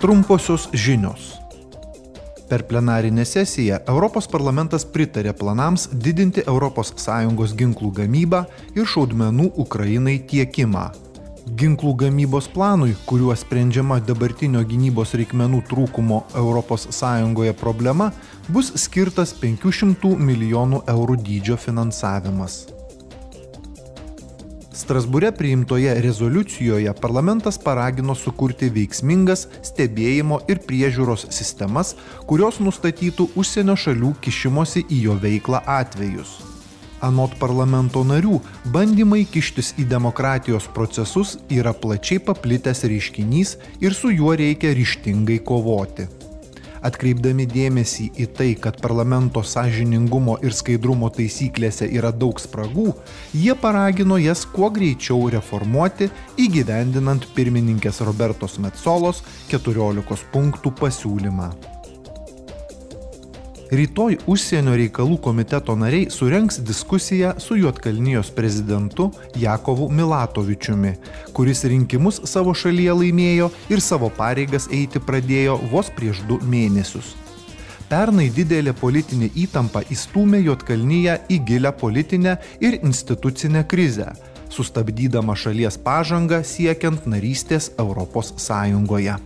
Trumposios žinios. Per plenarinę sesiją Europos parlamentas pritarė planams didinti ES ginklų gamybą ir šaudmenų Ukrainai tiekimą. Ginklų gamybos planui, kuriuo sprendžiama dabartinio gynybos reikmenų trūkumo ES problema, bus skirtas 500 milijonų eurų dydžio finansavimas. Strasbūre priimtoje rezoliucijoje parlamentas paragino sukurti veiksmingas stebėjimo ir priežiūros sistemas, kurios nustatytų užsienio šalių kišimosi į jo veiklą atvejus. Anot parlamento narių, bandymai kištis į demokratijos procesus yra plačiai paplitęs reiškinys ir su juo reikia ryštingai kovoti atkreipdami dėmesį į tai, kad parlamento sąžiningumo ir skaidrumo taisyklėse yra daug spragų, jie paragino jas kuo greičiau reformuoti, įgyvendinant pirmininkės Robertos Metsolos 14 punktų pasiūlymą. Rytoj užsienio reikalų komiteto nariai surenks diskusiją su Juotkalnijos prezidentu Jakovu Milatovičiumi, kuris rinkimus savo šalyje laimėjo ir savo pareigas eiti pradėjo vos prieš du mėnesius. Pernai didelė politinė įtampa įstūmė Juotkalnyje į gilę politinę ir institucinę krizę, sustabdydama šalies pažangą siekiant narystės Europos Sąjungoje.